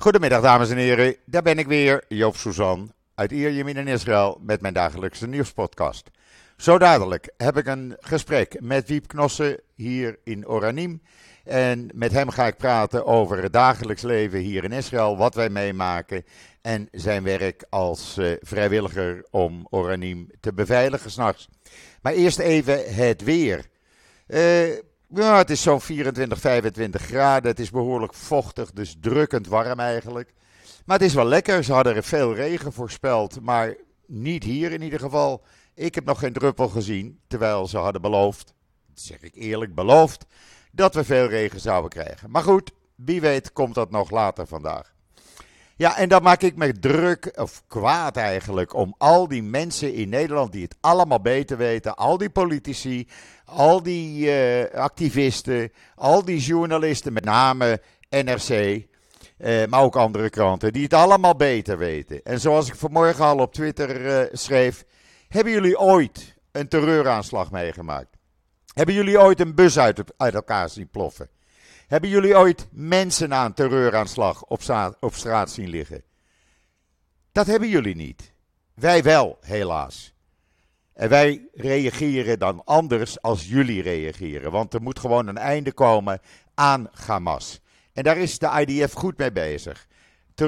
Goedemiddag dames en heren, daar ben ik weer, Joop Suzan uit Ierjemien in Israël met mijn dagelijkse nieuwspodcast. Zo dadelijk heb ik een gesprek met Wiep Knossen hier in Oranim. En met hem ga ik praten over het dagelijks leven hier in Israël, wat wij meemaken en zijn werk als uh, vrijwilliger om Oranim te beveiligen s'nachts. Maar eerst even het weer. Uh, het is zo'n 24, 25 graden. Het is behoorlijk vochtig, dus drukkend warm eigenlijk. Maar het is wel lekker. Ze hadden er veel regen voorspeld, maar niet hier in ieder geval. Ik heb nog geen druppel gezien, terwijl ze hadden beloofd, zeg ik eerlijk, beloofd, dat we veel regen zouden krijgen. Maar goed, wie weet komt dat nog later vandaag. Ja, en dan maak ik me druk, of kwaad eigenlijk, om al die mensen in Nederland die het allemaal beter weten. Al die politici, al die uh, activisten, al die journalisten, met name NRC, uh, maar ook andere kranten, die het allemaal beter weten. En zoals ik vanmorgen al op Twitter uh, schreef, hebben jullie ooit een terreuraanslag meegemaakt? Hebben jullie ooit een bus uit, uit elkaar zien ploffen? Hebben jullie ooit mensen aan terreuraanslag op, op straat zien liggen? Dat hebben jullie niet. Wij wel, helaas. En wij reageren dan anders als jullie reageren. Want er moet gewoon een einde komen aan Hamas. En daar is de IDF goed mee bezig. Eh,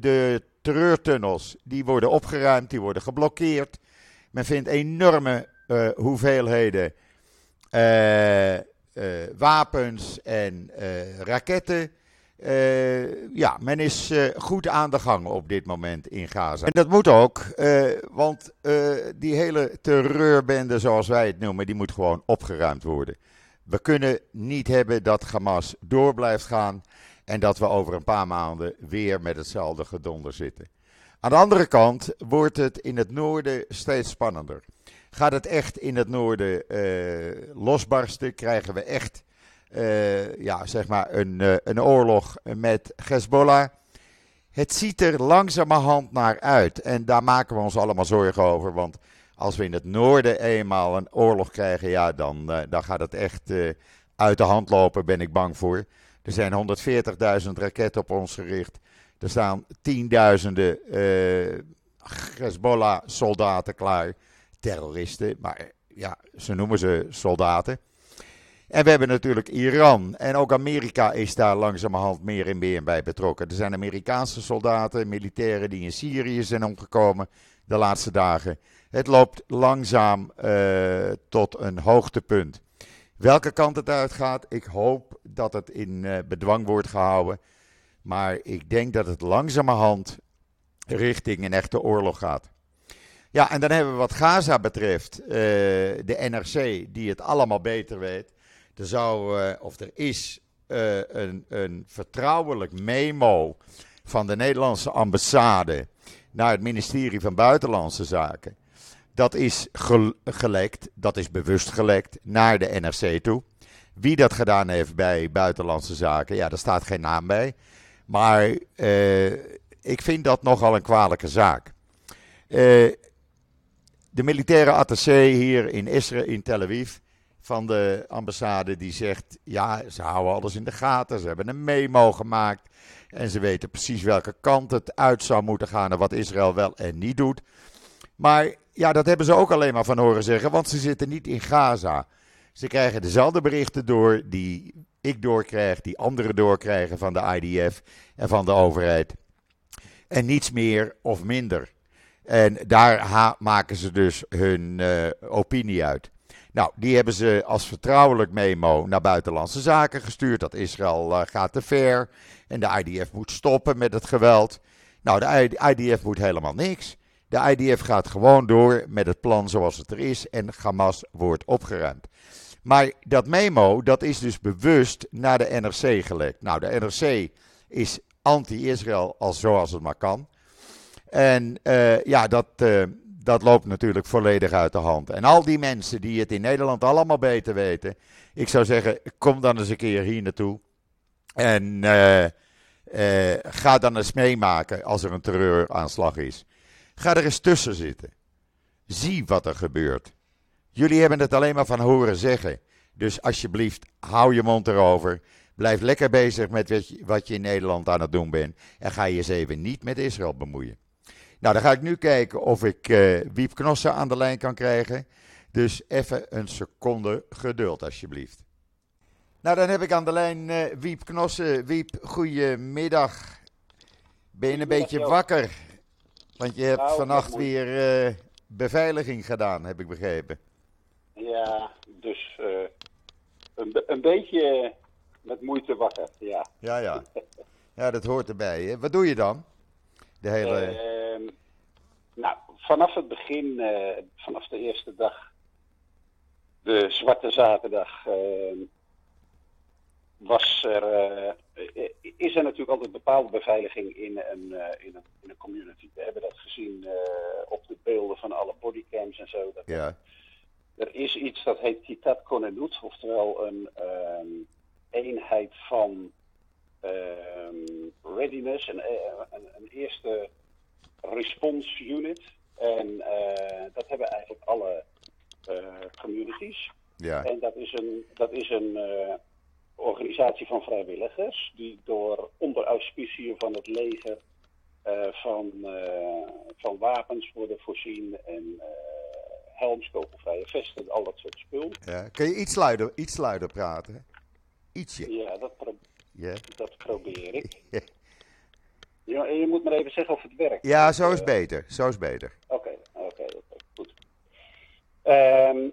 de terreurtunnels die worden opgeruimd, die worden geblokkeerd. Men vindt enorme uh, hoeveelheden uh, wapens en raketten. Uh, ja, men is goed aan de gang op dit moment in Gaza. En dat moet ook, want die hele terreurbende, zoals wij het noemen, die moet gewoon opgeruimd worden. We kunnen niet hebben dat Hamas door blijft gaan en dat we over een paar maanden weer met hetzelfde gedonder zitten. Aan de andere kant wordt het in het noorden steeds spannender. Gaat het echt in het noorden losbarsten? Krijgen we echt uh, ja, zeg maar een, uh, een oorlog met Hezbollah? Het ziet er langzamerhand naar uit. En daar maken we ons allemaal zorgen over. Want als we in het noorden eenmaal een oorlog krijgen, ja, dan, dan gaat het echt uit de hand lopen, ben ik bang voor. Er zijn 140.000 raketten op ons gericht. Er staan tienduizenden Hezbollah-soldaten klaar terroristen, maar ja, ze noemen ze soldaten. En we hebben natuurlijk Iran. En ook Amerika is daar langzamerhand meer en meer bij betrokken. Er zijn Amerikaanse soldaten, militairen die in Syrië zijn omgekomen de laatste dagen. Het loopt langzaam uh, tot een hoogtepunt. Welke kant het uitgaat, ik hoop dat het in uh, bedwang wordt gehouden. Maar ik denk dat het langzamerhand richting een echte oorlog gaat. Ja, en dan hebben we wat Gaza betreft, uh, de NRC, die het allemaal beter weet. Er zou, uh, of er is, uh, een, een vertrouwelijk memo van de Nederlandse ambassade naar het ministerie van Buitenlandse Zaken. Dat is gelekt, dat is bewust gelekt naar de NRC toe. Wie dat gedaan heeft bij Buitenlandse Zaken, ja, daar staat geen naam bij. Maar ik vind dat nogal een kwalijke zaak. De militaire attaché hier in Israël, in Tel Aviv, van de ambassade, die zegt: ja, ze houden alles in de gaten. Ze hebben een memo gemaakt. En ze weten precies welke kant het uit zou moeten gaan en wat Israël wel en niet doet. Maar ja, dat hebben ze ook alleen maar van horen zeggen, want ze zitten niet in Gaza. Ze krijgen dezelfde berichten door die ik doorkrijg, die anderen doorkrijgen van de IDF en van de overheid. En niets meer of minder. En daar maken ze dus hun uh, opinie uit. Nou, die hebben ze als vertrouwelijk memo naar buitenlandse zaken gestuurd. Dat Israël uh, gaat te ver en de IDF moet stoppen met het geweld. Nou, de IDF moet helemaal niks. De IDF gaat gewoon door met het plan zoals het er is en Hamas wordt opgeruimd. Maar dat memo, dat is dus bewust naar de NRC gelekt. Nou, de NRC is anti-Israël als zoals het maar kan. En uh, ja, dat, uh, dat loopt natuurlijk volledig uit de hand. En al die mensen die het in Nederland allemaal beter weten. Ik zou zeggen, kom dan eens een keer hier naartoe. En uh, ga dan eens meemaken als er een terreuraanslag is. Ga er eens tussen zitten. Zie wat er gebeurt. Jullie hebben het alleen maar van horen zeggen. Dus alsjeblieft, hou je mond erover. Blijf lekker bezig met wat je in Nederland aan het doen bent. En ga je eens even niet met Israël bemoeien. Nou, dan ga ik nu kijken of ik uh, Wiep Knossen aan de lijn kan krijgen. Dus even een seconde geduld, alsjeblieft. Nou, dan heb ik aan de lijn uh, Wiep Knossen. Wiep, goedemiddag. Ben je een beetje wakker? Want je hebt nou, vannacht weer uh, beveiliging gedaan, heb ik begrepen. Ja, dus uh, een, een, beetje met moeite wakker, ja. Ja, ja. Ja, dat hoort erbij. Hè? Wat doe je dan? De hele... Uh, nou, vanaf het begin, vanaf de eerste dag, de Zwarte Zaterdag, ehm, was er, uh, is er natuurlijk altijd bepaalde beveiliging in een, uh, in, een, in een community. We hebben dat gezien op de beelden van alle bodycams en zo. Dat ja. Er is iets dat heet Kitat Konenut, oftewel een um, eenheid van readiness, een, een, een, eerste response unit. En dat hebben eigenlijk alle communities. Ja. En dat is een, dat is een organisatie van vrijwilligers, die door onder auspiciën van het leger uh, van, uh, van wapens worden voorzien en uh, helms, kogelvrije vesten, al dat soort spul. Ja. Kun je iets luider, iets luider praten? Ietsje. Ja, dat, pro yeah. dat probeer ik. ja, je moet maar even zeggen of het werkt. Ja, zo is beter. Zo is beter. Oké, okay, oké, okay, okay, goed. Um,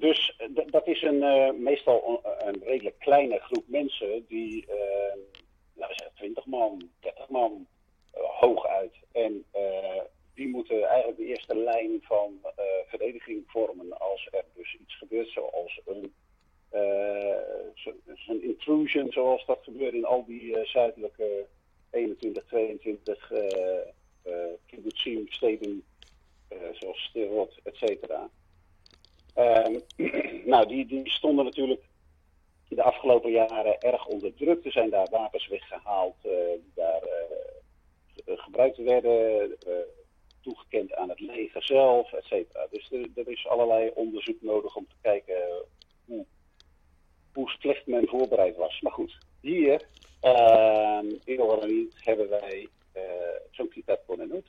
dus dat is een, uh, meestal een, redelijk kleine groep mensen die, uh, laten we zeggen, 20 man, 30 man, uh, hooguit. En die moeten eigenlijk de eerste lijn van verdediging vormen als er dus iets gebeurt, zoals een, een intrusion, zoals dat gebeurt in al die zuidelijke 21, 22 uh, kibbutzim, steden, zoals Sderot, et cetera. Um, nou, die, die stonden natuurlijk de afgelopen jaren erg onder druk. Er zijn daar wapens weggehaald die daar gebruikt werden, toegekend aan het leger zelf, et cetera. Dus er, is allerlei onderzoek nodig om te kijken hoe, hoe slecht men voorbereid was. Maar goed, hier ehm, in Oranje hebben wij zo'n kitat Konenut.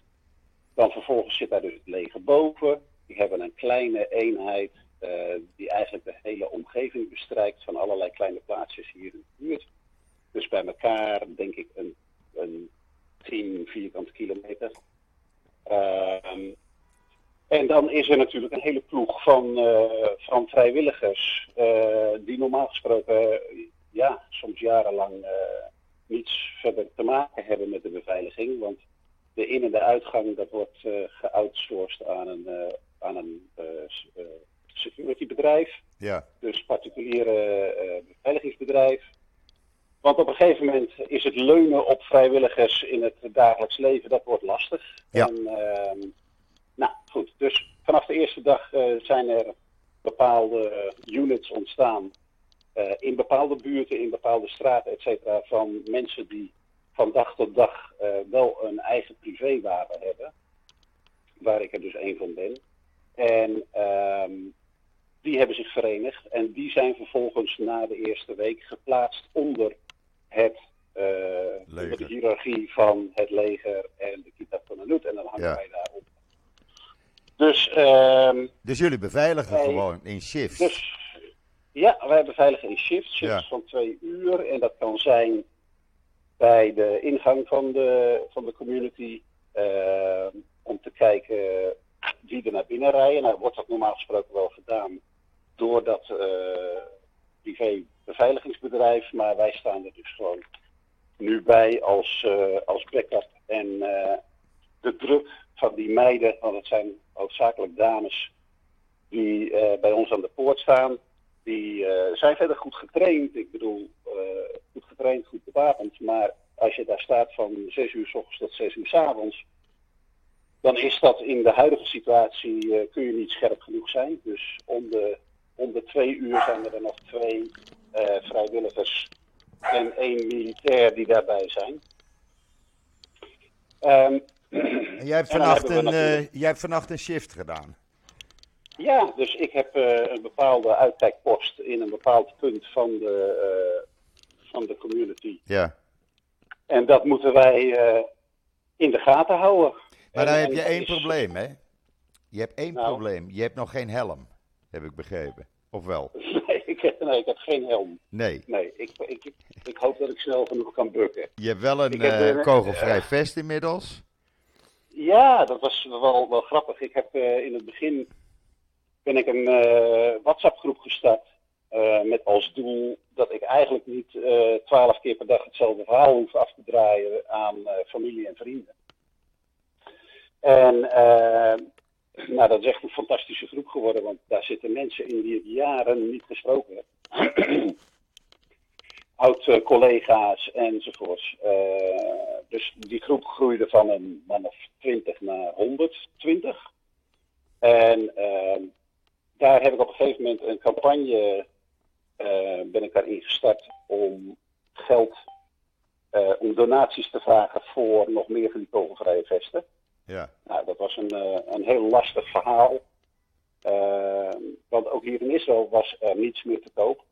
Dan vervolgens zit daar dus het leger boven. Die hebben een kleine eenheid uh, die eigenlijk de hele omgeving bestrijkt van allerlei kleine plaatsjes hier in de buurt. Dus bij elkaar denk ik een, een 10 vierkante kilometer. Uh, en dan is er natuurlijk een hele ploeg van, uh, van vrijwilligers uh, die normaal gesproken ja, soms jarenlang niets verder te maken hebben met de beveiliging. Want de in- en de uitgang dat wordt geoutsourced aan een, aan een securitybedrijf. Ja. Dus particuliere beveiligingsbedrijf. Want op een gegeven moment is het leunen op vrijwilligers in het dagelijks leven, dat wordt lastig. Ja. En, uh, nou goed, dus vanaf de eerste dag uh, zijn er bepaalde units ontstaan uh, in bepaalde buurten, in bepaalde straten, et cetera, van mensen die van dag tot dag wel een eigen privéwapen hebben. Waar ik er dus één van ben. En um, die hebben zich verenigd en die zijn vervolgens na de eerste week geplaatst onder, het, uh, onder de hiërarchie van het leger en de Kitab van Anut. En dan hangen ja. wij daarop. Dus, um, dus jullie beveiligen wij, gewoon in shifts? Dus, ja, wij beveiligen in shifts, shifts ja. van twee uur. En dat kan zijn bij de ingang van de, van de community. Uh, om te kijken wie er naar binnen rijden. Nou wordt dat normaal gesproken wel gedaan door dat uh, privé beveiligingsbedrijf. Maar wij staan er dus gewoon nu bij als, uh, als backup. En uh, de druk van die meiden, want het zijn hoofdzakelijk dames die bij ons aan de poort staan. Die zijn verder goed getraind. Ik bedoel, goed getraind, goed bewapend. Maar als je daar staat van 6 uur s ochtends tot 6 uur s avonds dan is dat in de huidige situatie, kun je niet scherp genoeg zijn. Dus om de, om de twee uur zijn er nog twee vrijwilligers en één militair die daarbij zijn. Um, en jij hebt, vannacht een, natuurlijk... jij hebt vannacht een shift gedaan? Ja, dus ik heb een bepaalde uitkijkpost in een bepaald punt van de, van de community. Ja. En dat moeten wij eh, in de gaten houden. Maar En- dan heb je één is- probleem, hè? Je hebt één Nou. probleem. Je hebt nog geen helm, heb ik begrepen. Of wel? Nee, ik, heb- nee, ik heb geen helm. Nee. Nee, ik, ik, ik, hoop dat ik snel genoeg kan bukken. Je hebt wel een Ik heb eh, een- kogelvrij vest inmiddels. Ja, dat was wel, wel grappig. Ik heb eh, in het begin ben ik een eh, WhatsApp-groep gestart. eh, met als doel dat ik eigenlijk niet twaalf keer per dag hetzelfde verhaal hoef af te draaien aan familie en vrienden. En nou, dat is echt een fantastische groep geworden, want daar zitten mensen in die ik jaren niet gesproken heb. Oud-collega's enzovoorts. Eh, dus die groep groeide van een man of 20 naar 120. En eh, daar heb ik op een gegeven moment een campagne eh, ben ik daarin gestart om geld, eh, om donaties te vragen voor nog meer van die kogelvrije vesten. Ja. Nou, dat was een, een heel lastig verhaal. Eh, want ook hier in Israël was er niets meer te koop.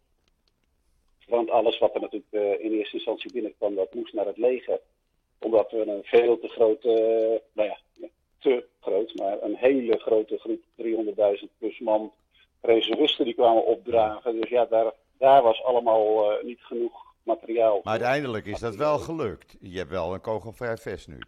Want alles wat er natuurlijk eh, in eerste instantie binnenkwam, dat moest naar het leger. Omdat we een veel te grote, eh, nou ja, te groot, maar een hele grote groep, 300.000 plus man, reservisten die kwamen opdragen. Dus ja, daar, daar was allemaal eh, niet genoeg materiaal. Maar uiteindelijk is dat wel gelukt. Je hebt wel een kogelvrij vest nu.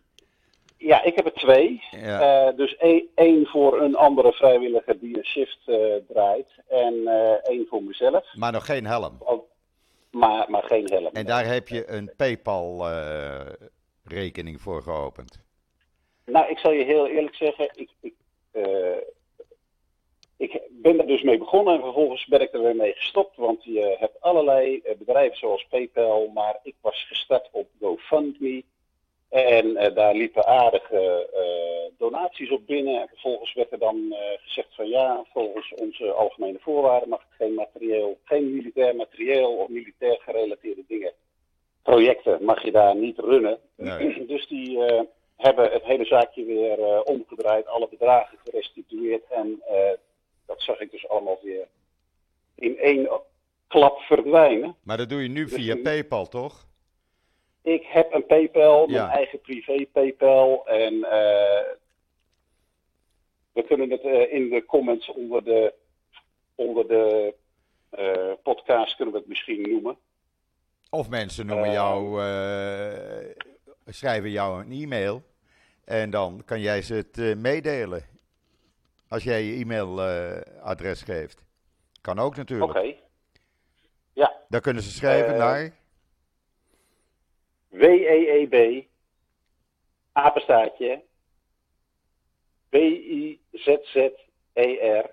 Ja, ik heb er twee. Ja. Dus één, één voor een andere vrijwilliger die een shift draait. En één voor mezelf. Maar nog geen helm. Al- Maar, maar geen helm. En daar heb je een PayPal-rekening voor geopend. Nou, ik zal je heel eerlijk zeggen. Ik, ik, eh, ik ben er dus mee begonnen. En vervolgens ben ik er weer mee gestopt. Want je hebt allerlei eh, bedrijven zoals PayPal. Maar ik was gestart op GoFundMe. En eh, daar liepen aardige eh, donaties op binnen. En vervolgens werd er dan eh, gezegd van ja, volgens onze algemene voorwaarden mag het geen materieel, geen militair materieel of militair gerelateerde dingen, projecten mag je daar niet runnen. Nee. Dus die hebben het hele zaakje weer omgedraaid, alle bedragen gerestitueerd en dat zag ik dus allemaal weer in één klap verdwijnen. Maar dat doe je nu Dus via nu- PayPal, toch? Ik heb een PayPal, mijn Ja. eigen privé PayPal. En eh, we kunnen het eh, in de comments onder de, onder de eh, podcast kunnen we het misschien noemen. Of mensen noemen jou, schrijven jou een e-mail. En dan kan jij ze het meedelen. Als jij je e-mailadres geeft. Kan ook Oké. natuurlijk. Ja, Dan kunnen ze schrijven naar. W-E-E-B, apenstaartje, B-I-Z-Z-E-R.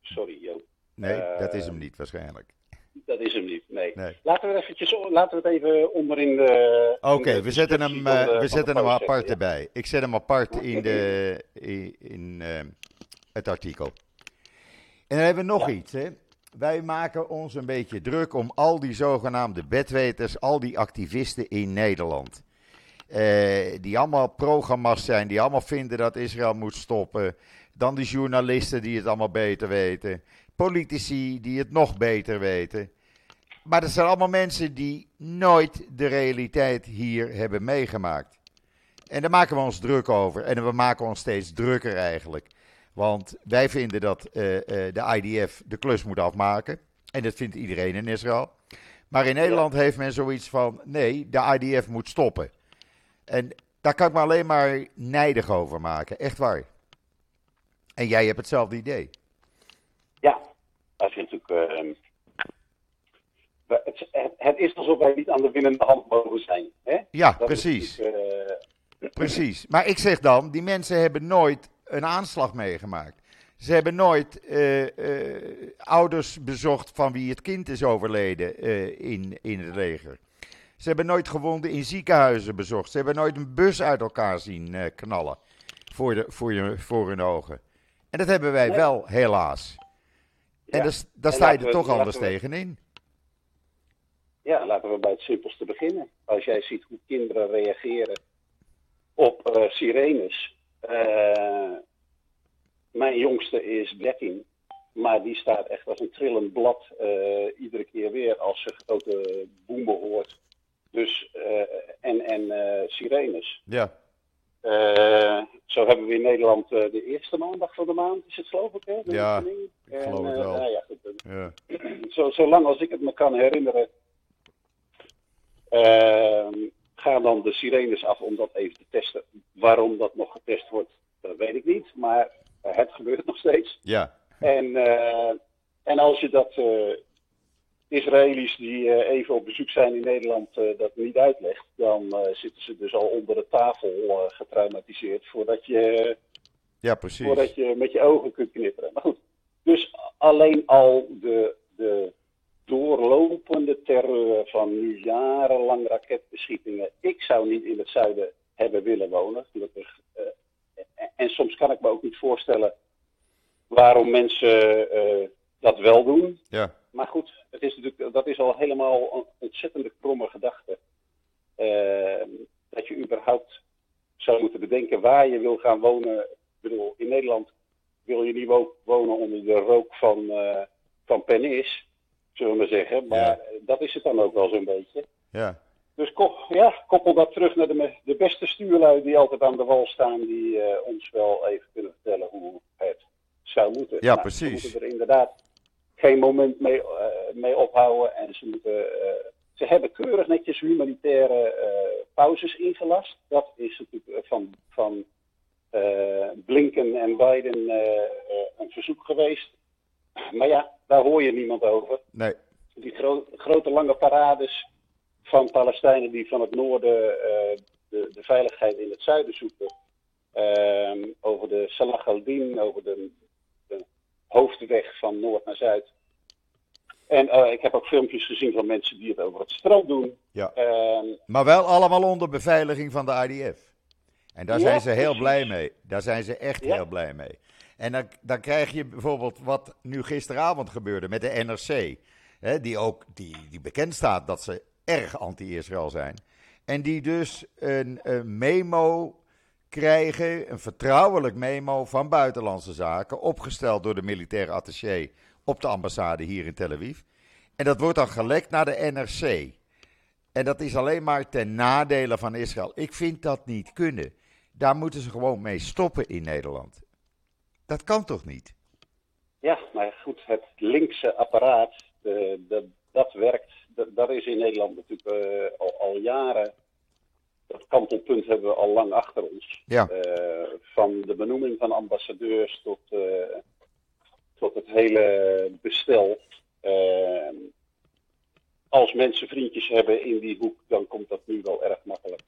Sorry, Jo. Nee, eh, dat is hem niet waarschijnlijk. Dat is hem niet, nee. Nee. Laten we eventjes, laten we het even de... Oké, in de we zetten hem, eh, de- we zetten hem apart ja. erbij. Ik zet hem apart in, de, in, in, eh, het artikel. En dan hebben we nog Ja. iets. Hè? Wij maken ons een beetje druk om al die zogenaamde bedweters, al die activisten in Nederland. Eh, die allemaal programma's zijn, die allemaal vinden dat Israël moet stoppen. Dan die journalisten die het allemaal beter weten. Politici die het nog beter weten. Maar dat zijn allemaal mensen die nooit de realiteit hier hebben meegemaakt. En daar maken we ons druk over. En we maken ons steeds drukker eigenlijk. Want wij vinden dat eh, eh, de IDF de klus moet afmaken. En dat vindt iedereen in Israël. Maar in Nederland heeft men zoiets van: nee, de IDF moet stoppen. En daar kan ik me alleen maar nijdig over maken. Echt waar. En jij hebt hetzelfde idee. Ja, als je natuurlijk... het, het, het is alsof wij niet aan de winnende hand mogen zijn. Hè? Ja, Dat precies. eh, Precies. Maar ik zeg dan, die mensen hebben nooit een aanslag meegemaakt. Ze hebben nooit eh, eh, ouders bezocht van wie het kind is overleden eh, in, in het leger. Ze hebben nooit gewonden in ziekenhuizen bezocht. Ze hebben nooit een bus uit elkaar zien knallen voor, de, voor, je, voor hun ogen. En dat hebben wij wel, helaas. En Ja. dus, daar sta je er we- toch anders we- tegenin. Ja, laten we bij het simpelste beginnen. Als jij ziet hoe kinderen reageren op sirenes. Eh, mijn jongste is 13. Maar die staat echt als een trillend blad uh, iedere keer weer als ze grote boemen hoort. Dus, uh, en, en uh, sirenes. Ja. zo hebben we in Nederland de eerste maandag van de maand, is het geloof ik, hè? Ja, ik geloof en, het wel. Nou ja, goed, ja. Zo, zolang als ik het me kan herinneren, gaan dan de sirenes af om dat even te testen. Waarom dat nog getest wordt, dat weet ik niet. Maar het gebeurt nog steeds. Ja. En, uh, en als je dat uh, Israëli's die even op bezoek zijn in Nederland dat niet uitlegt, dan zitten ze dus al onder de tafel getraumatiseerd voordat je, ja, precies. voordat je met je ogen kunt knipperen. Maar goed, dus alleen al de, de doorlopende terreur van nu jarenlang raketbeschietingen. Ik zou niet in het zuiden hebben willen wonen, gelukkig. En, en soms kan ik me ook niet voorstellen waarom mensen uh, dat wel doen. Ja. Maar goed, het is natuurlijk, dat is al helemaal een ontzettende kromme gedachte. Uh, dat je überhaupt zou moeten bedenken waar je wil gaan wonen. Ik bedoel, in Nederland wil je niet wo wonen onder de rook van, uh, van Penis, zullen we maar zeggen. Maar ja. dat is het dan ook wel zo'n beetje. Ja. Dus ja, koppel dat terug naar de, de beste stuurlui die altijd aan de wal staan, die ons wel even kunnen vertellen hoe het zou moeten. Ja, nou, precies. Ze moeten er inderdaad geen moment mee, uh, mee ophouden. En ze, moeten, uh, ze hebben keurig netjes humanitaire pauzes ingelast. Dat is natuurlijk van, van Blinken en Biden een verzoek geweest. Maar ja, daar hoor je niemand over. Nee. Die gro grote lange parades van Palestijnen die van het noorden de, de veiligheid in het zuiden zoeken. over de Salah al-Din, over de hoofdweg van noord naar zuid. En uh, ik heb ook filmpjes gezien van mensen die het over het strand doen. Ja. Uh, maar wel allemaal onder beveiliging van de IDF. En daar Ja, zijn ze heel precies. blij mee. Daar zijn ze echt Ja. heel blij mee. En dan, krijg je bijvoorbeeld wat nu gisteravond gebeurde met de NRC. Hè, die ook die, die bekend staat dat ze erg anti-Israël zijn. En die dus een, een memo krijgen, een vertrouwelijk memo van Buitenlandse Zaken, opgesteld door de militaire attaché op de ambassade hier in Tel Aviv. En dat wordt dan gelekt naar de NRC. En dat is alleen maar ten nadele van Israël. Ik vind dat niet kunnen. Daar moeten ze gewoon mee stoppen in Nederland. Dat kan toch niet? ja, maar goed, het linkse apparaat, eh, dat, dat werkt. Dat, dat is in Nederland natuurlijk eh, al, al jaren. Dat kantelpunt hebben we al lang achter ons. Ja. Eh, van de benoeming van ambassadeurs tot, tot het hele bestel. Als mensen vriendjes hebben in die hoek, dan komt dat nu wel erg makkelijk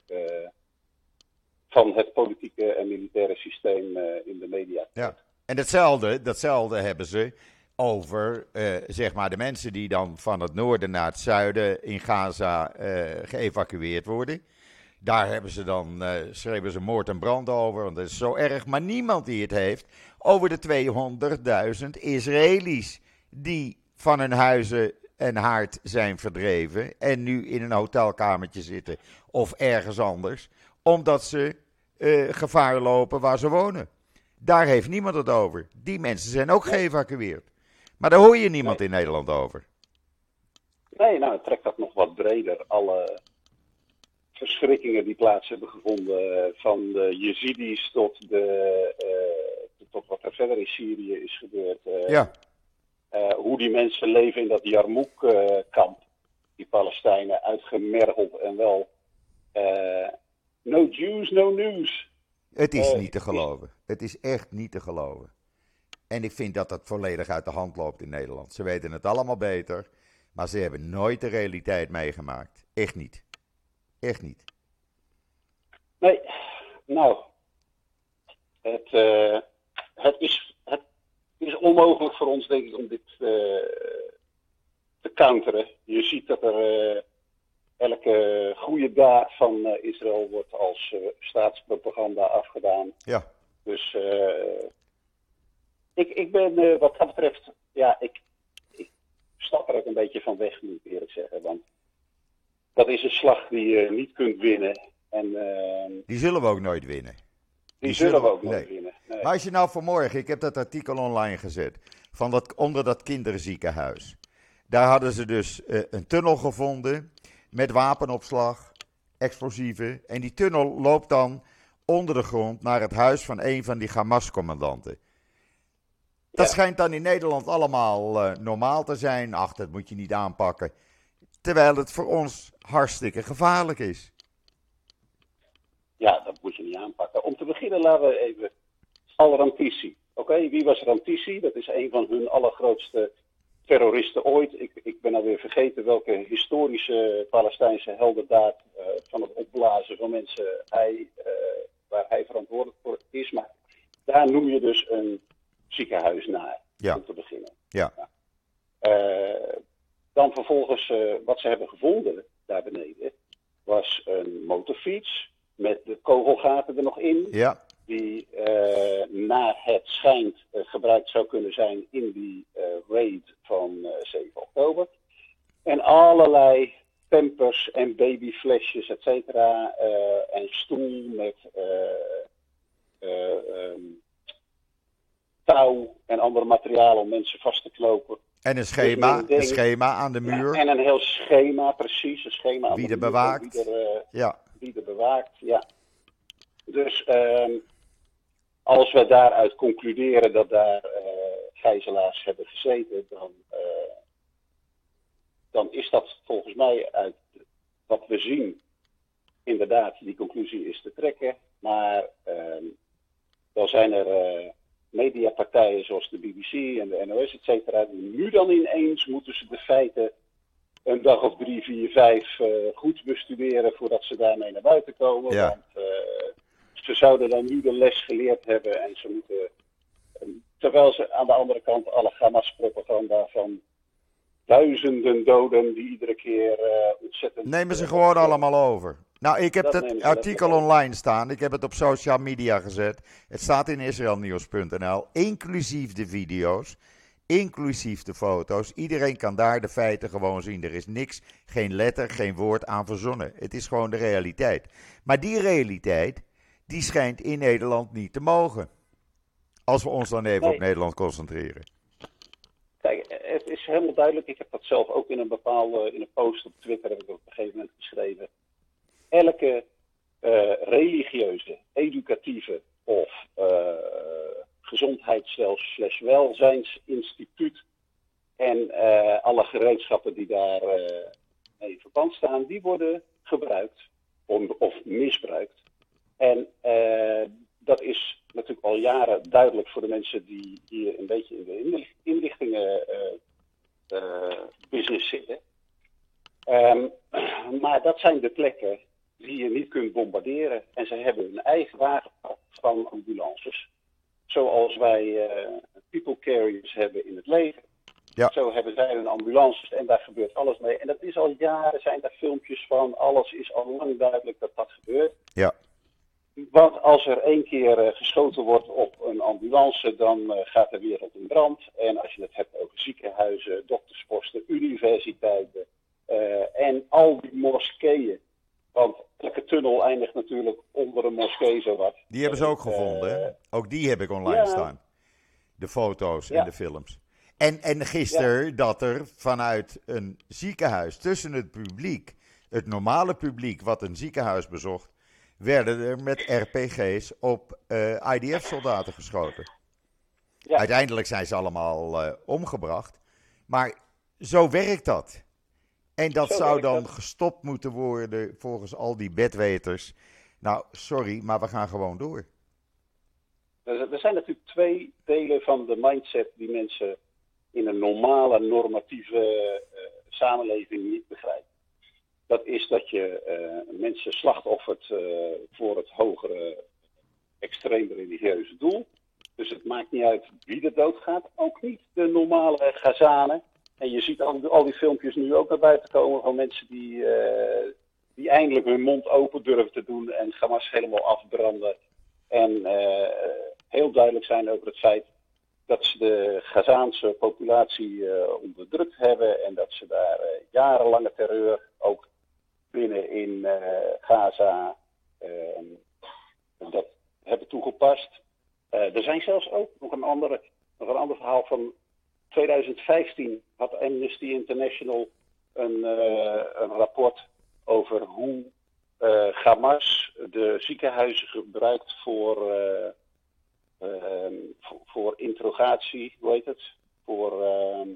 van het politieke en militaire systeem in de media. Ja. En datzelfde, datzelfde hebben ze over eh, zeg maar de mensen die dan van het noorden naar het zuiden in Gaza eh, geëvacueerd worden. Daar hebben ze dan, eh, schreven ze moord en brand over, want dat is zo erg. Maar niemand die het heeft over de 200.000 Israëli's die van hun huizen en haard zijn verdreven en nu in een hotelkamertje zitten of ergens anders, omdat ze gevaar lopen waar ze wonen. Daar heeft niemand het over. Die mensen zijn ook geëvacueerd. Maar daar hoor je niemand in Nederland over. Nee, nou, trek dat nog wat breder. Alle verschrikkingen die plaats hebben gevonden, eh, van de Jezidis tot, de, eh, tot wat er verder in Syrië is gebeurd. eh, Ja, hoe die mensen leven in dat Jarmouk-kamp, die Palestijnen, uitgemergeld en wel. no Jews, no news. het is niet te geloven. Het is echt niet te geloven. En ik vind dat dat volledig uit de hand loopt in Nederland. Ze weten het allemaal beter, maar ze hebben nooit de realiteit meegemaakt. Echt niet. Echt niet. Nee, nou, het, eh, het, is, het is onmogelijk voor ons, denk ik, om dit eh, te counteren. Je ziet dat er eh, elke goede daad van Israël wordt als staatspropaganda afgedaan. Ja, Dus eh, ik, ik ben eh, wat dat betreft, ja, ik, ik stap er ook een beetje van weg, moet ik eerlijk zeggen. Want dat is een slag die je niet kunt winnen. En eh, die zullen we ook nooit winnen. die, Die zullen zullen- we ook nooit nee. winnen. Nee. Maar als je nou vanmorgen, ik heb dat artikel online gezet. van dat, onder dat kinderziekenhuis. Daar hadden ze dus uh, een tunnel gevonden met wapenopslag, explosieven. En die tunnel loopt dan onder de grond naar het huis van een van die Hamas-commandanten. Dat Ja. schijnt dan in Nederland allemaal eh, normaal te zijn. Ach, dat moet je niet aanpakken. Terwijl het voor ons hartstikke gevaarlijk is. Ja, dat moet je niet aanpakken. Om te beginnen laten we even Al-Rantisi. Oké, wie was Rantisi? Dat is een van hun allergrootste terroristen ooit. Ik, ik ben alweer vergeten welke historische Palestijnse heldendaad eh, van het opblazen van mensen hij, eh, waar hij verantwoordelijk voor is. Maar daar noem je dus een ziekenhuis naar, Ja. om te beginnen. Ja. Eh, dan vervolgens, eh, wat ze hebben gevonden daar beneden, was een motorfiets met de kogelgaten er nog in Ja, die eh, naar het schijnt gebruikt zou kunnen zijn in die raid van eh, 7 oktober. En allerlei pampers en babyflesjes, et cetera. eh, en stoel met eh, eh, ehm, touw en andere materialen om mensen vast te knopen. en een schema, Dus mijn een schema aan de muur. En een heel schema, precies. Een schema. aan Wie de er muur, bewaakt. Wie er, Ja, wie er bewaakt, ja. Dus ehm, als we daaruit concluderen dat daar eh gijzelaars hebben gezeten, dan, dan is dat volgens mij uit wat we zien inderdaad, die conclusie is te trekken. Maar ehm, dan zijn er eh, mediapartijen zoals de BBC en de NOS, et cetera, die nu dan ineens moeten ze de feiten een dag of drie, vier, vijf eh, goed bestuderen voordat ze daarmee naar buiten komen. Ja. Want eh, ze zouden dan nu de les geleerd hebben en ze moeten. eh, terwijl ze aan de andere kant alle Hamas-propaganda van duizenden doden die iedere keer eh, ontzettend. nemen ze gewoon allemaal over. Nou, ik heb Dat het artikel online staan. Ik heb het op social media gezet. Het staat in israelnieuws.nl, inclusief de video's, inclusief de foto's. Iedereen kan daar de feiten gewoon zien. Er is niks, geen letter, geen woord aan verzonnen. Het is gewoon de realiteit. Maar die realiteit, die schijnt in Nederland niet te mogen. Als we ons dan even Nee. op Nederland concentreren. Helemaal duidelijk. Ik heb dat zelf ook in een bepaalde, in een post op Twitter heb ik op een gegeven moment geschreven. Elke eh, religieuze, educatieve of eh gezondheidsstelsel slash welzijnsinstituut en eh, alle gereedschappen die daar eh, mee in verband staan, die worden gebruikt of misbruikt. En eh, dat is natuurlijk al jaren duidelijk voor de mensen die hier een beetje in de inlicht- inlichtingen eh, eh, business zitten. Ehm, maar dat zijn de plekken die je niet kunt bombarderen. En ze hebben hun eigen wagenpark van ambulances. Zoals wij eh, people carriers hebben in het leger. Ja. Zo hebben zij hun ambulances en daar gebeurt alles mee. En dat is al jaren, zijn daar filmpjes van. Alles is al lang duidelijk dat dat gebeurt. Ja. Want als er één keer eh, geschoten wordt op een ambulance, dan eh, gaat de wereld in brand. En als je het hebt over ziekenhuizen, doktersposten, universiteiten eh, en al die moskeeën. Want elke tunnel eindigt natuurlijk onder een moskee zowat. Die hebben ze ook gevonden. hè? Ook die heb ik online ja. staan. De foto's en Ja. de films. En, en gisteren dat er vanuit een ziekenhuis tussen het publiek, het normale publiek wat een ziekenhuis bezocht, werden er met RPG's op eh, IDF-soldaten geschoten. Ja. Uiteindelijk zijn ze allemaal eh, omgebracht. Maar zo werkt dat. En dat Zo zou dan dat. gestopt moeten worden volgens al die bedweters. Nou, sorry, maar we gaan gewoon door. Er er zijn natuurlijk twee delen van de mindset die mensen in een normale, normatieve eh, samenleving niet begrijpen. Dat is dat je eh, mensen slachtoffert eh, voor het hogere extreem religieuze doel. Dus het maakt niet uit wie er doodgaat. Ook niet de normale Gazanen. En je ziet al, al die filmpjes nu ook naar buiten komen van mensen die, eh, die eindelijk hun mond open durven te doen en Hamas helemaal afbranden. En heel duidelijk zijn over het feit dat ze de Gazaanse populatie eh, onderdrukt hebben en dat ze daar jarenlange terreur ook binnen in eh, Gaza eh, dat hebben toegepast. Eh, er zijn zelfs ook nog een, andere, een ander verhaal van 2015 had Amnesty International een, een rapport over hoe uh, Hamas de ziekenhuizen gebruikt voor, uh, voor, voor, interrogatie, hoe heet het? Voor ehm,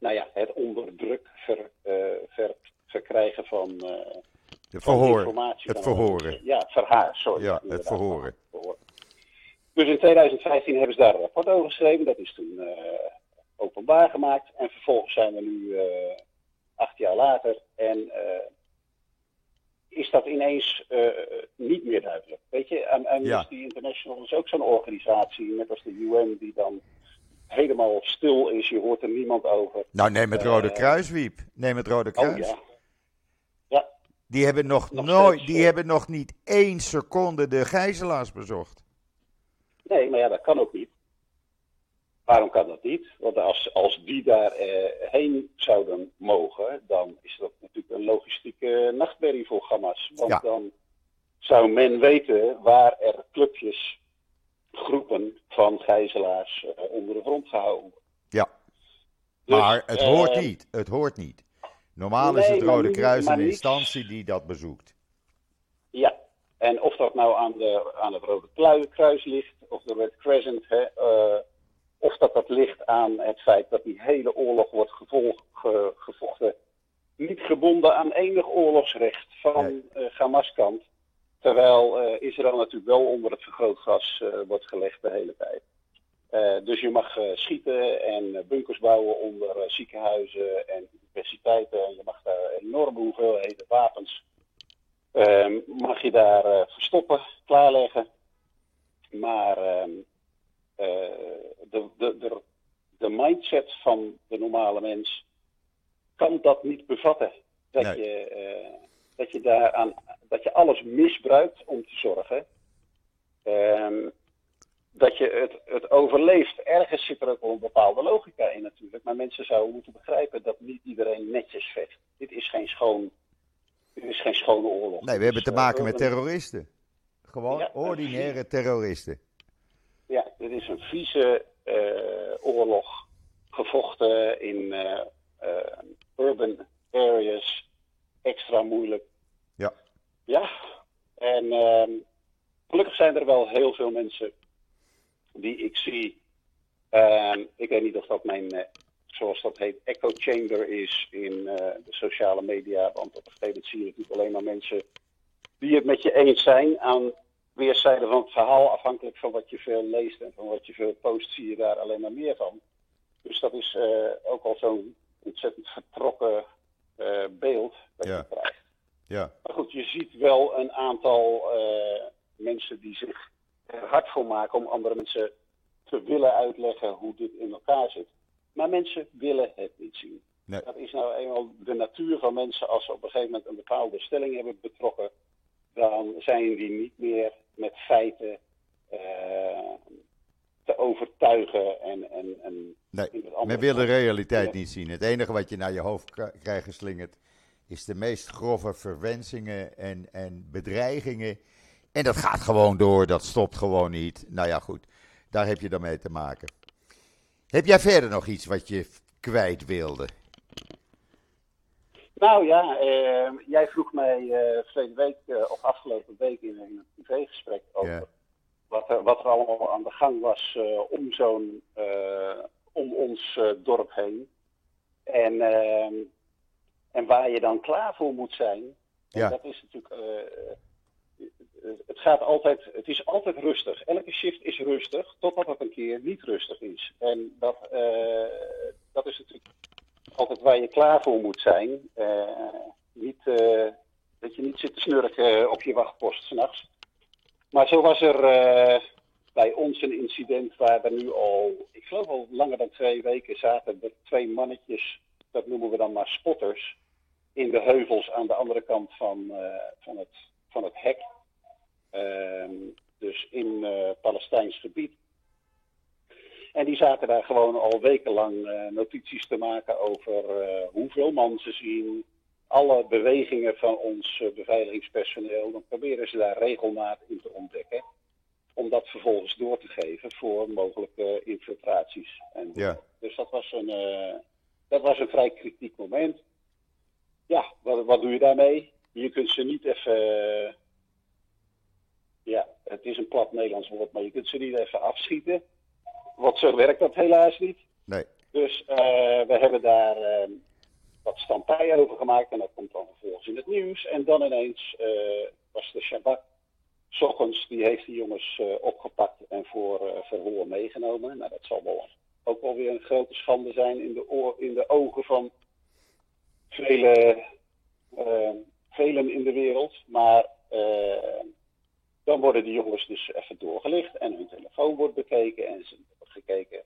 nou ja, het onder druk ver, ver, verkrijgen van, de verhoor, informatie. Het verhoren. Ja, verhaar, sorry. Ja, het verhoren. Dus in 2015 hebben ze daar een rapport over geschreven. Dat is toen openbaar gemaakt. En vervolgens zijn we nu acht jaar later. En is dat ineens uh, niet meer duidelijk. Weet je, Amnesty ja. International is ook zo'n organisatie, net als de UN, die dan helemaal stil is. Je hoort er niemand over. Nou, neem het Rode Kruis, Wiep. Neem het Rode Kruis. Oh, ja. ja. Die hebben nog, nog nooit, steeds, die hebben nog niet één seconde de gijzelaars bezocht. Nee, maar ja, dat kan ook niet. Waarom kan dat niet? Want als, als die daar eh, heen zouden mogen, dan is dat natuurlijk een logistieke nachtmerrie voor Hamas. Want ja. dan zou men weten waar er clubjes, groepen van gijzelaars uh, onder de grond gehouden. Ja, dus, maar het hoort uh, niet. Het hoort niet. Normaal nee, is het Rode Kruis een instantie die dat bezoekt. Ja, en of dat nou aan, de, aan het Rode Kruis ligt, of de Red Crescent, hè, of dat dat ligt aan het feit dat die hele oorlog wordt gevolg, ge, gevochten. Niet gebonden aan enig oorlogsrecht van uh, Hamas-kant. Terwijl uh, Israël natuurlijk wel onder het vergrootgas uh, wordt gelegd de hele tijd. dus je mag schieten en bunkers bouwen onder ziekenhuizen en universiteiten. En je mag daar enorme hoeveelheden wapens ehm, mag je daar verstoppen, klaarleggen. Maar ehm, de, de, de, de mindset van de normale mens kan dat niet bevatten. Dat, nee. je, uh, dat, je daaraan, dat je alles misbruikt om te zorgen um, dat je het, het overleeft. Ergens zit er ook wel een bepaalde logica in natuurlijk. Maar mensen zouden moeten begrijpen dat niet iedereen netjes vecht. Dit is geen schoon. Dit is geen schone oorlog. Nee, we hebben te maken met terroristen. Gewoon ja, ordinaire terroristen. Ja, dit is een vieze uh, oorlog gevochten in uh, uh, urban areas. Extra moeilijk. Ja. En ehm, gelukkig zijn er wel heel veel mensen die ik zie. Ehm, ik weet niet of dat mijn, zoals dat heet, echo chamber is in de sociale media. Want op een gegeven moment zie je natuurlijk alleen maar mensen die het met je eens zijn aan weerszijden van het verhaal, afhankelijk van wat je veel leest en van wat je veel post, zie je daar alleen maar meer van. Dus dat is uh, ook al zo'n ontzettend vertrokken beeld dat ja. je krijgt. Ja. Maar goed, je ziet wel een aantal uh, mensen die zich er hard voor maken om andere mensen te willen uitleggen hoe dit in elkaar zit. Maar mensen willen het niet zien. Nee. Dat is nou eenmaal de natuur van mensen als ze op een gegeven moment een bepaalde stelling hebben betrokken dan zijn die niet meer met feiten uh, te overtuigen. En, en, en nee, men wil de realiteit niet zien. Het enige wat je naar je hoofd krijgt geslingerd is de meest grove verwensingen en, en bedreigingen. En dat gaat gewoon door, dat stopt gewoon niet. Nou ja, goed, daar heb je dan mee te maken. Heb jij verder nog iets wat je kwijt wilde? Nou ja, uh, jij vroeg mij uh, verleden week uh, of afgelopen week in een privégesprek over Ja. wat, er, wat er allemaal aan de gang was om zo'n om ons dorp heen. En, ehm, en waar je dan klaar voor moet zijn. Ja. dat is natuurlijk. het gaat altijd, het is altijd rustig. Elke shift is rustig, totdat het een keer niet rustig is. En dat, dat is natuurlijk altijd waar je klaar voor moet zijn. Uh, niet, dat je niet zit te snurken op je wachtpost s'nachts. Maar zo was er bij ons een incident waar er nu al, ik geloof al langer dan twee weken zaten er twee mannetjes, dat noemen we dan maar spotters, in de heuvels aan de andere kant van, van, het, van het hek. Ehm, dus in Palestijns gebied. En die zaten daar gewoon al wekenlang uh, notities te maken over hoeveel man ze zien. Alle bewegingen van ons beveiligingspersoneel. Dan proberen ze daar regelmaat in te ontdekken. om dat vervolgens door te geven voor mogelijke infiltraties. En, Ja. Dus dat was, een, eh, dat was een vrij kritiek moment. Ja, wat, wat doe je daarmee? Je kunt ze niet even. eh, ja, het is een plat Nederlands woord, maar je kunt ze niet even afschieten. Want zo werkt dat helaas niet. Nee. Dus eh, we hebben daar eh, wat stampij over gemaakt en dat komt dan vervolgens in het nieuws. En dan ineens eh, was de Shabbat. S ochtends, die heeft die jongens opgepakt en voor verhoor meegenomen. Nou, dat zal wel ook wel weer een grote schande zijn in de, oor, in de ogen van vele, eh, velen in de wereld. Maar eh, dan worden die jongens dus even doorgelicht en hun telefoon wordt bekeken en ze wordt gekeken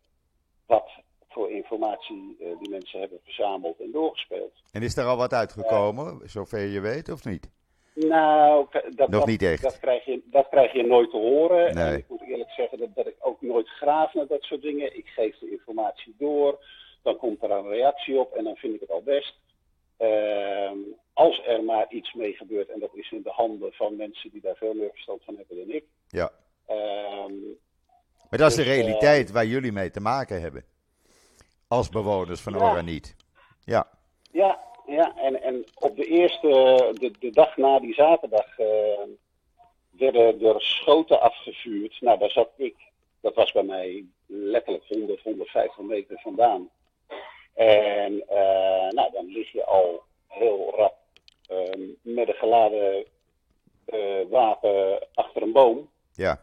wat voor informatie eh, die mensen hebben verzameld en doorgespeeld. En is er al wat uitgekomen, zover je weet, of niet? Nou, dat, Nog dat, niet echt. Dat krijg, je, dat krijg je nooit te horen. Nee. En ik moet eerlijk zeggen dat, dat ik ook nooit graaf naar dat soort dingen. Ik geef de informatie door, dan komt er een reactie op en dan vind ik het al best. Ehm, als er maar iets mee gebeurt, en dat is in de handen van mensen die daar veel meer verstand van hebben dan ik. Ja. Ehm, Maar dat is de Dus, eh, realiteit waar jullie mee te maken hebben. Als bewoners van Ja. Oraniet. Ja. Ja, ja en, en op de eerste, de, de dag na die zaterdag, eh, werden er schoten afgevuurd. Nou, daar zat ik, dat was bij mij letterlijk 100, 150 meter vandaan. En eh, nou, dan lig je al heel rap eh, met een geladen eh, wapen achter een boom. Ja.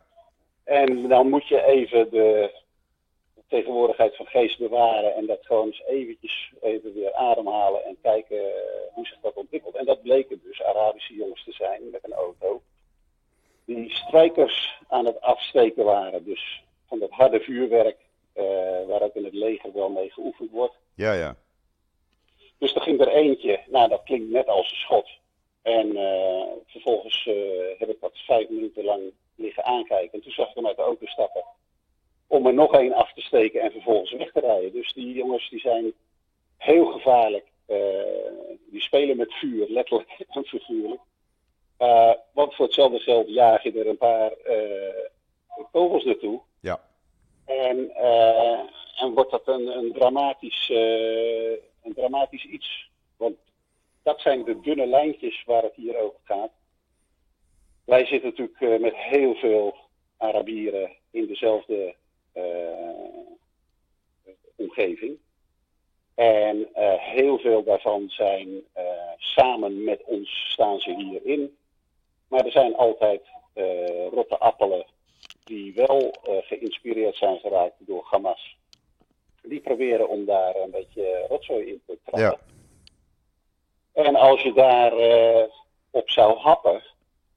En dan moet je even de tegenwoordigheid van geest bewaren en dat gewoon eens eventjes even weer ademhalen en kijken eh, hoe zich dat ontwikkelt. En dat bleken dus Arabische jongens te zijn met een auto. Die strijkers aan het afsteken waren, dus van dat harde vuurwerk eh, waar ook in het leger wel mee geoefend wordt. Ja, ja. Dus er ging er eentje, nou dat klinkt net als een schot. En eh, vervolgens heb ik dat vijf minuten lang liggen aankijken. En toen zag ik hem uit de auto stappen om er nog één af te steken en vervolgens weg te rijden. Dus die jongens die zijn heel gevaarlijk. Eh, die spelen met vuur, letterlijk en figuurlijk. Eh, want voor hetzelfde geld jaag je er een paar eh, kogels naartoe. Ja. En, en wordt dat een, een, dramatisch, een dramatisch iets. Want dat zijn de dunne lijntjes waar het hier over gaat. Wij zitten natuurlijk met heel veel Arabieren in dezelfde omgeving. En eh, heel veel daarvan zijn eh, samen met ons staan ze hierin. Maar er zijn altijd eh, rotte appelen die wel eh, geïnspireerd zijn geraakt door Hamas. Die proberen om daar een beetje rotzooi in te trappen. Ja. En als je daar eh, op zou happen,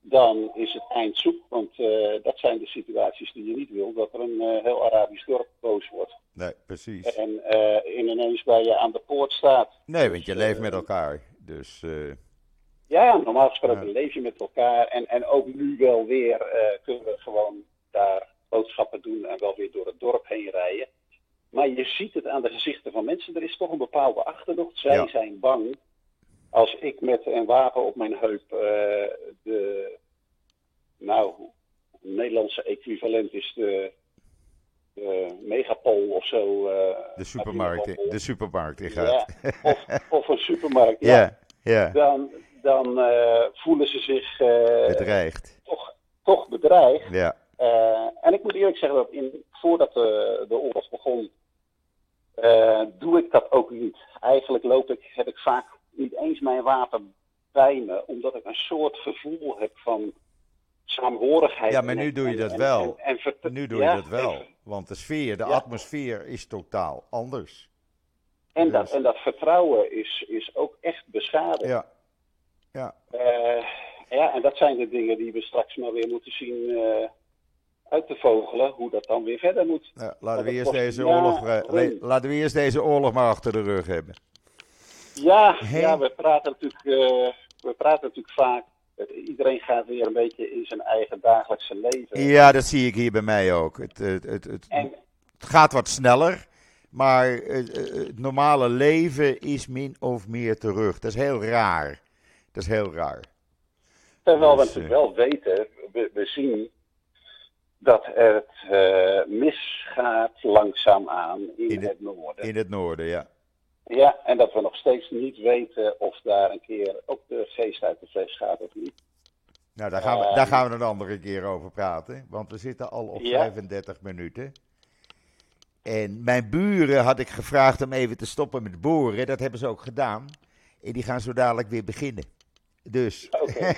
dan is het eind zoek. Want eh, dat zijn de situaties die je niet wil. Dat er een eh, heel Arabisch dorp boos wordt. Nee, precies. En eh, in ineens waar je aan de poort staat. Nee, want je Dus, leeft met elkaar. Dus Ja, normaal gesproken leef je met elkaar. En, en ook nu wel weer kunnen we gewoon daar boodschappen doen en wel weer door het dorp heen rijden. Maar je ziet het aan de gezichten van mensen. Er is toch een bepaalde achterdocht. Zij Ja. zijn bang. Als ik met een wapen op mijn heup eh, de, nou, het Nederlandse equivalent is de, de megapol of zo. eh, de supermarkt, de supermarkt Ja, of, of een supermarkt. Ja, Ja, ja. dan, dan eh, voelen ze zich Bedreigd. toch, toch bedreigd. Ja, en ik moet eerlijk zeggen dat in, voordat de, de oorlog begon, doe ik dat ook niet. Eigenlijk loop ik, heb ik vaak niet eens mijn wapen bij me, omdat ik een soort gevoel heb van saamhorigheid. Ja, maar nu doe je dat en- wel. en- nu doe ja, je dat wel. Want de sfeer, de Ja. atmosfeer is totaal anders. en dat, Dus- en dat vertrouwen is, is ook echt beschadigd. Ja, ja. Eh, ja, en dat zijn de dingen die we straks maar weer moeten zien eh, uit te vogelen, hoe dat dan weer verder moet. Nou, laten, we eerst kost deze oorlog, eh, laten we eerst deze oorlog maar achter de rug hebben. Ja, ja we, praten natuurlijk, eh, we praten natuurlijk vaak. Het- iedereen gaat weer een beetje in zijn eigen dagelijkse leven. Ja, dat zie ik hier bij mij ook. Het, het, het, het, En het gaat wat sneller, maar eh, eh, het normale leven is min of meer terug. Dat is heel raar. Dat is heel raar. terwijl we Dus, natuurlijk wel weten, we, we zien dat het uh, misgaat langzaamaan in, In het- het noorden. In het noorden, ja. Ja, en dat we nog steeds niet weten of daar een keer ook de geest uit de fles gaat of niet. Nou, daar gaan, we, Ehm. daar gaan we een andere keer over praten. Want we zitten al op Ja. 35 minuten. En mijn buren had ik gevraagd om even te stoppen met boren. Dat hebben ze ook gedaan. En die gaan zo dadelijk weer beginnen. Dus. Oké.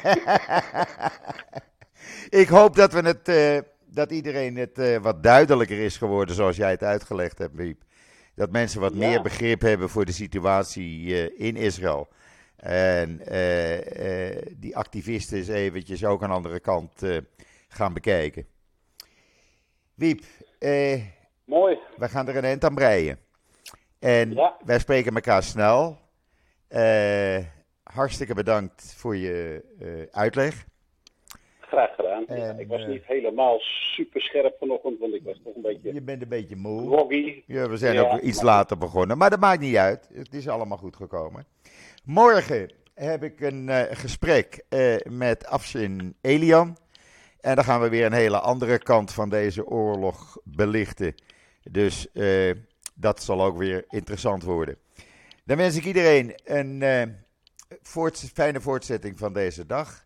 ik hoop dat, we het, eh, dat iedereen het eh, wat duidelijker is geworden zoals jij het uitgelegd hebt, Wiep. Dat mensen wat meer begrip hebben voor de situatie eh, in Israël. En eh, eh, die activisten eens eventjes ook een andere kant gaan bekijken. Wiep, Mooi. we gaan er een eind aan breien. En Ja. wij spreken elkaar snel. Hartstikke bedankt voor je uitleg. Graag gedaan. Ja, ik was eh, niet helemaal super scherp vanochtend, want ik was toch een beetje Je bent een beetje moe. groggy. Ja, we zijn Ja, ook iets maar- later begonnen, maar dat maakt niet uit. Het is allemaal goed gekomen. Morgen heb ik een eh, gesprek eh, met Afshin Elian. En dan gaan we weer een hele andere kant van deze oorlog belichten. Dus dat zal ook weer interessant worden. Dan wens ik iedereen een voort- fijne voortzetting van deze dag.